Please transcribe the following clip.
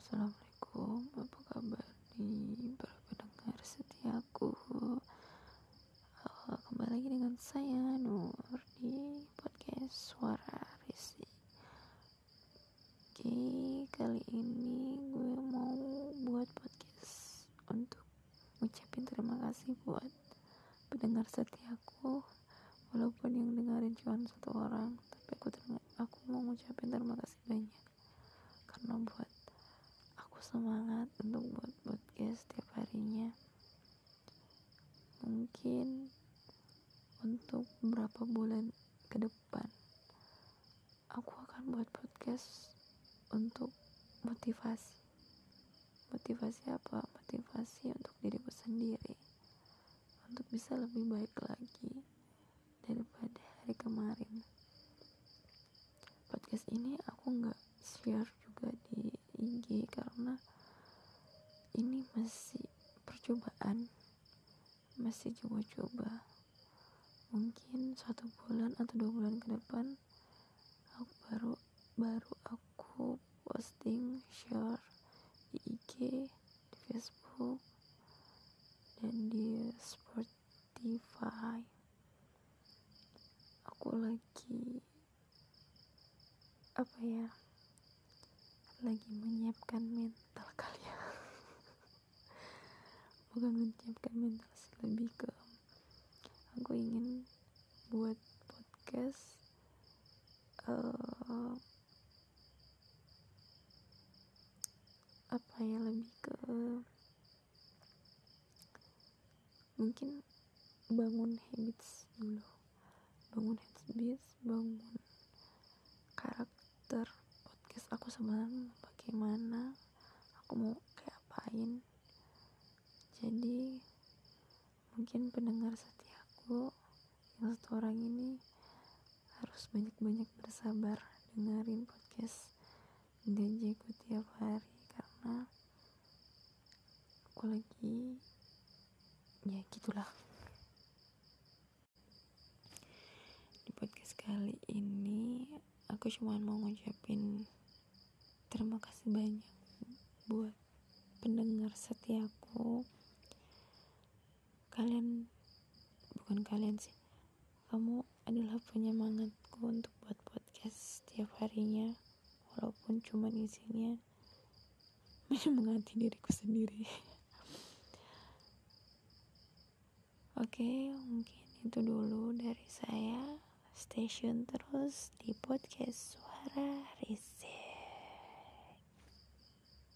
assalamualaikum. Apa kabar nih para pendengar setiaku? Uh, kembali lagi dengan saya Nur di podcast suara risi oke kali ini gue mau buat podcast untuk ngucapin terima kasih buat pendengar setiaku. Walaupun yang dengerin cuma satu orang tapi aku aku mau ngucapin terima kasih banyak. Karena buat semangat untuk buat podcast setiap harinya. Mungkin untuk beberapa bulan ke depan aku akan buat podcast untuk motivasi. Motivasi apa? Motivasi untuk diriku sendiri. Untuk bisa lebih baik lagi daripada hari kemarin. Podcast ini aku nggak share juga di IG karena ini masih percobaan. Masih coba-coba. Mungkin satu bulan atau dua bulan ke depan aku baru baru aku posting share di IG di Facebook dan di Spotify. Aku lagi apa ya lagi menyiapkan mental bukan menyiapkan mental sih lebih ke aku ingin buat podcast uh, apa ya lebih ke mungkin bangun habits dulu. Bangun habits bangun karakter podcast aku sebenarnya bagaimana aku mau kayak apain mungkin pendengar setiaku yang satu orang ini harus banyak-banyak bersabar dengerin podcast gajiku tiap hari karena aku lagi ya gitulah. Di podcast kali ini aku cuma mau ngucapin terima kasih banyak buat pendengar setiaku kalian bukan kalian sih. Kamu adalah penyemangatku untuk buat podcast setiap harinya. Walaupun cuma isinya menyemangati diriku sendiri. Oke okay, mungkin itu dulu dari saya. Station terus di podcast suara Riz